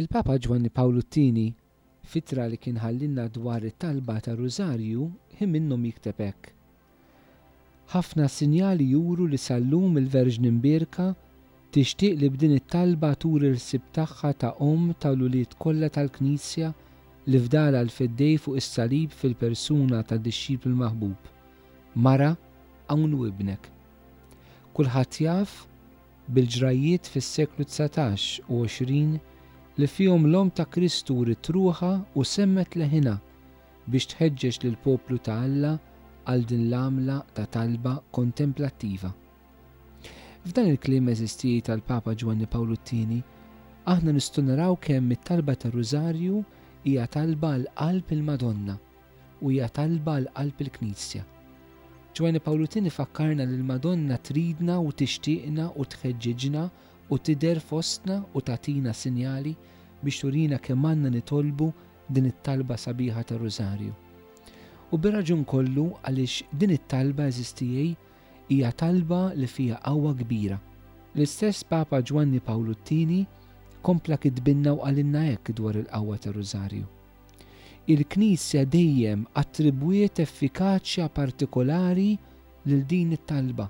Il-Papa Ġwanni Pawlu t-Tieni, f'ittra li kien ħallilna dwar it-talba tar-Rużarju, hi minnhom jikteb hekk, Ħafna sinjali juru li sal-lum il-Verġni Mbierka tixtieq li b'din it-talba turi l-ħsieb tagħha ta' omm tal-ulied kollha tal-Knisja li fdalha l-Feddej fuq is-Salib fil-persuna tad-dixxipl maħbub, Mara, hawn hu ibnek. Kulħadd jaf bil-ġrajjiet fis-seklu dsatax u għoxrin li fihom l-Omm ta' Kristu wriet ruħha u semmet leħinha biex tħeġġeġ lill-poplu ta' Alla għal din l-għamla ta' talba kontemplattiva. F'dan il-kliem eżistiji tal-Papa Ġwanni Pawlu t-Tieni, aħna nistgħu naraw kemm it-talba tar-Rużarju hija talba għal qalb il-Madonna, u hija talba għal qalb il-Knisja. Ġwanni Pawlu Tieni fakkarna li l-Madonna tridna u tixtieqna u tħeġġiġna u tidher fostna u tagħtina sinjali biex turina kemm għandna nitolbu din it-talba sabiħa tar-Rużarju. U bir-raġun kollu għaliex din it-talba għeżież tiegħi hija talba li fiha qawwa kbira. L-istess Papa Ġwanni Pawlu Tieni kompla kitbilna u qalilna hekk dwar il-qawwa tar-Rużarju. Il-Knisja dejjem attribwiet effikaċja partikolari lil din it-talba.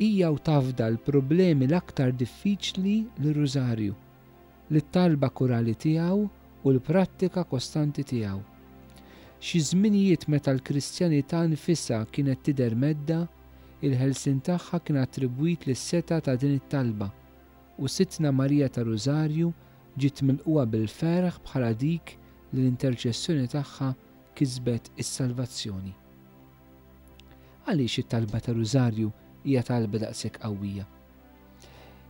Hija u tafda l-problemi l-aktar diffiċli lir-Rużarju, lit-talba kurali tiegħu u l-prattika kostanti tiegħu. Xi żminijiet meta l-Kristjanità nfisha kienet tidher medda, il-ħelsien tagħha kien attribwit lis-setgħa ta' din it-talba, U Sidtna Marija tar-Rużarju ġiet milqugħa bil-ferħ bħala dik li l-interċessjoni tagħha kisbet is-salvazzjoni. Għaliex it-talba tar-Rużarju hija talba daqshekk qawwija?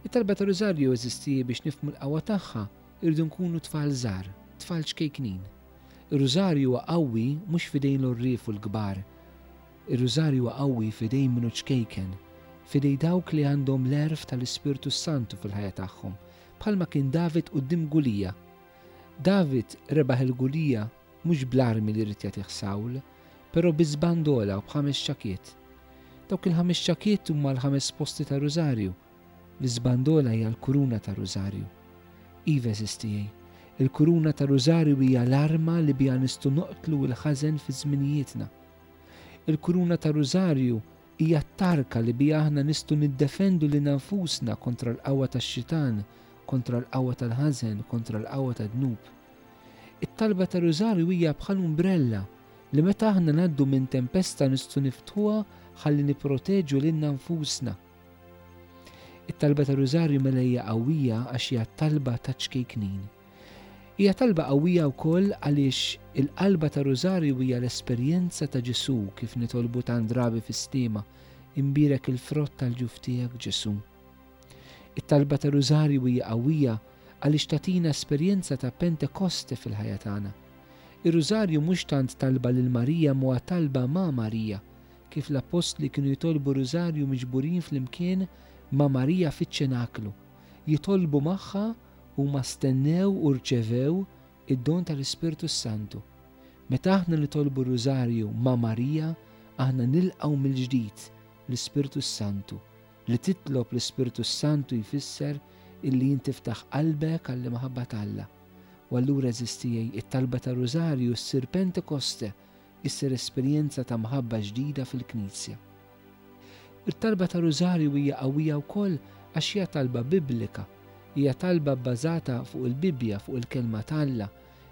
It-talba tar-Rużarju eżisti biex nifhmu l-qawwa tagħha irridu nkunu tfal żgħar, tfal ċkejknin. Ir-Rużarju huwa qawwi mhux f'idejn l-għorrief u l-kbar, Ir-Rużarju huwa qawwi f'idejn min hu ċkejken, f'idej dawk li għandhom l-għerf tal-Ispirtu s-Santu fil-ħajja tagħhom, bħalma kien David quddiem Gulija. David rebaħ 'il Gulija mhux bl-armi li ried jagħtih Sawl, però bi żbandola u b'ħames ċakiet. Dawk il-ħames ċakiet huma l-ħames posti tar-Rużarju. L-iżbandola hija l-kuruna tar-Rużarju. Iva, għeżież tiegħi, il-kuruna tar-Rużarju hija l-arma li biha nistgħu noqtlu l-ħażen fi żminijietna. Il-Kuruna tar-Rużarju hija t-tarka li biha aħna nistgħu niddefendu lilna nfusna kontra l-qawwa tax-xitan, kontra l-qawwa tal-ħażen, kontra l-qawwa tad-dnub. It-talba tar-Rużarju hija bħal umbrella li meta aħna ngħaddu minn tempesta nistgħu niftħuha ħalli nipproteġu lilna nfusna. It-talba ta' Rużarju mela hija qawwija għax hija talba taċ-ċkejknin. Hija talba qawwija wkoll għaliex il-qalba ta' Rużarju hija l-esperjenza ta' Ġesù kif nitolbu tant drabi fis-Sliema, Imbierek il-frott tal-ġuf tiegħek, Ġesù. It-talba ta' Rużarju hija qawwija għaliex tagħtina esperjenza ta' Pentekoste fil-ħajja tagħna. Ir-Rużarju mhux tant talba lil Marija m'huwa talba ma' Marija, Kif l-appostli kienu jitolbu r-Rużarju miġburin flimkien ma' Marija fiċ-Ċenaklu, jitolbu magħha huma stennew u rċevew id-don tal-Ispirtu s-Santu. Meta aħna nitolbu r-Rużarju ma' Marija, aħna nilqgħu mill-ġdid l-Ispirtu s-Santu. Li titlob l-Ispirtu s-Santu jfisser illi int tiftaħ qalbek għall-imħabba t'Alla. U allura għeżież tiegħi, it-talba tar-Rużarju ssir Pentekoste issir esperjenza ta' mħabba ġdida fil-Knisja. It-talba tar-Rużarju hija qawwija wkoll għax hija talba Biblika, hija talba bbażata fuq il-Bibbja, fuq il-Kelma t'Alla,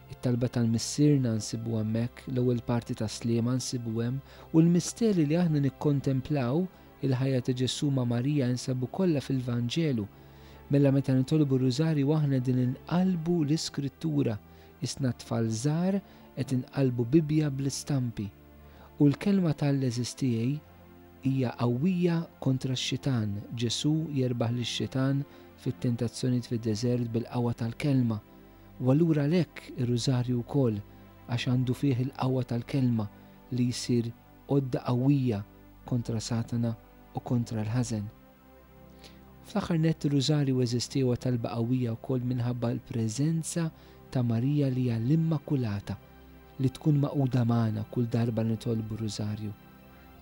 it-talba tal-Missierna nsibu hemmhekk, l-ewwel parti tas-Sliema nsibu hemm, u l-misteri li aħna nikkontemplaw, il-ħajja ta' Ġesù ma' Marija jinsabu kollha fil-Vanġelu. Mela meta nitolbu r-Rużarju aħna din inqallbu l-Iskrittura, isna tfal żgħar qed inqallbu Bibbja bl-istampi, u l-Kelma t'All-eżistiEi hija qawwija kontra x-Xitan, Ġesù jerbaħ lix-Xitan fit-tentazzjonijiet fid-deżert bil-qawwa tal-Kelma, u allura għalhekk ir-Rużarju wkoll, għax għandu fih il-qawwa tal-Kelma li jsir għodda qawwija kontra Satana u kontra l-ħażen. Fl-aħħar nett, ir-Rużarju eżist huwa talba qawwija wkoll minħabba l-preżenza ta' Marija li hija l-Immakulata li tkun magħquda magħna kull darba li nitolbu r-Rużarju.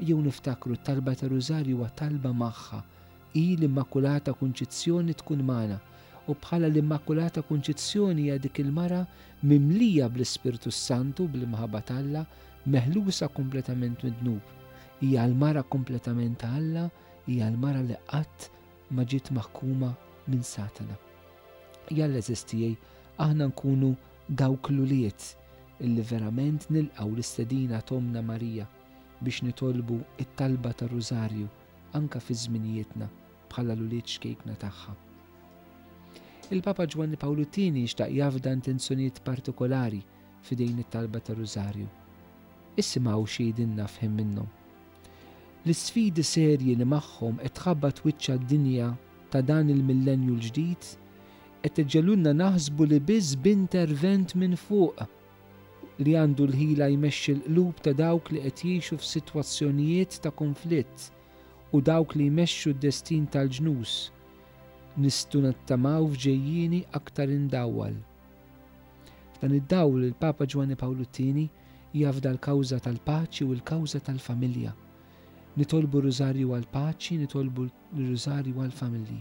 Ejjew niftakru, t-talba tar-Rużarju huwa talba magħha, hi l-Immakulata Kunċizzjoni tkun magħna, u bħala l-Immakulata Kunċizzjoni hija dik il-mara mimlija bl-Ispirtu s-Santu, bl-imħabba t'Alla, meħlusa kompletament mid-dnub. Hija l-mara kompletament ta' Alla, hija l-mara li qatt ma ġiet maħkuma minn Satana. Jalla eżiż tiegħi aħna nkunu dawk l-ulied illi verament nilqgħu l-istedina t'Ommna Marija biex nitolbu t-talba tar-Rużarju anke fi żminijietna bħala l-ulied xkejkna tagħha. Il-Papa Ġwanni Pawlu t-Tieni xtaq jafda intenzjonijiet partikolari f'idejn it-talba tar-Rużarju. Issimgħu xi jgħidilna f'ħin minnhom. L-isfidi serji li magħhom qed tħabbat wiċċha d-dinja ta' dan il-millennju l-ġdid qed iġegħlulna naħsbu li biss b'intervent minn fuq, li għandu l-ħila jmexxi l-qlub ta' dawk li qed jgħixu f'sitwazzjonijiet ta' kunflitt u dawk li jmexxu d-destin tal-ġnus, nistgħu nittamaw f'ġejjieni aktar imdawwal. F'dan id-dawl, il-Papa Ġwanni Pawlu t-Tieni jafda l-kawża tal-paċi u l-kawża tal-familja. Nitolbu r-Rużarju għall-paċi, nitolbu r-Rużarju għall-familji.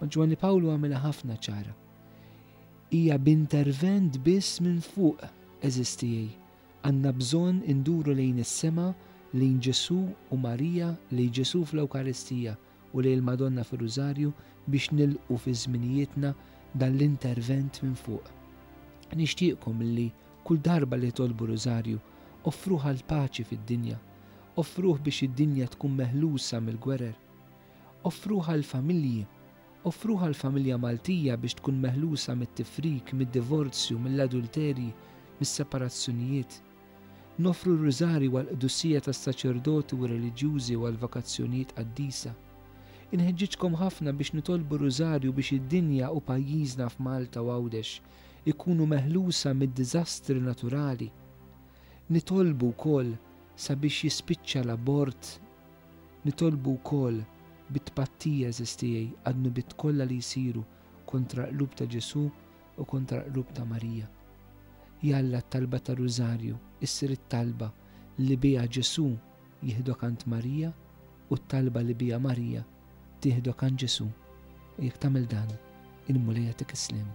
Ma Ġwanni Pawlu għamilha ħafna ċara. Hija b'intervent biss minn fuq, għeżież tiegħi. Għandna bżonn induru lejn is-sema, lejn Ġesù u Marija, lejn Ġesù fl-Ewkaristija, u lejn il-Madonna fir-Rużarju biex nilqu fi żminijietna dan l-intervent minn fuq. Nixtieqkom li kull darba li tolbu Rużarju, offruh għall-paċi fid-dinja, offruh biex id-dinja tkun meħlusa mill-gwerer. Offruh għall-familji, offruh għall-familja Maltija biex tkun meħlusa mit-tifrik, mid-divorzju, mill-adulterji, mis-separazzjonijiet. Noffru r-Rużarju għall-qdusija tas-saċerdoti u reliġjużi u għall-vakazzjonijiet qaddisa. Inħeġġiġkom ħafna biex nitolbu r-Rużarju biex id-dinja u pajjiżna f'Malta u Għawdex ikunu meħlusa mid-diżastri naturali. Nitolbu wkoll sabiex jispiċċa l-abort. Nitolbu wkoll bit-tpattija, għeżież tiegħi, għad-nwibiet kollha li jsiru kontra l-Qlub ta' Ġesù u kontra l-Qlub ta' Marija. Jalla t-talba tar-Rużarju issir it-talba li biha Ġesù jieħdok għand Marija u t-talba li biha Marija tieħdok għand Ġesù u jekk tagħmel dan, il-Mulej jagħtik is-sliem.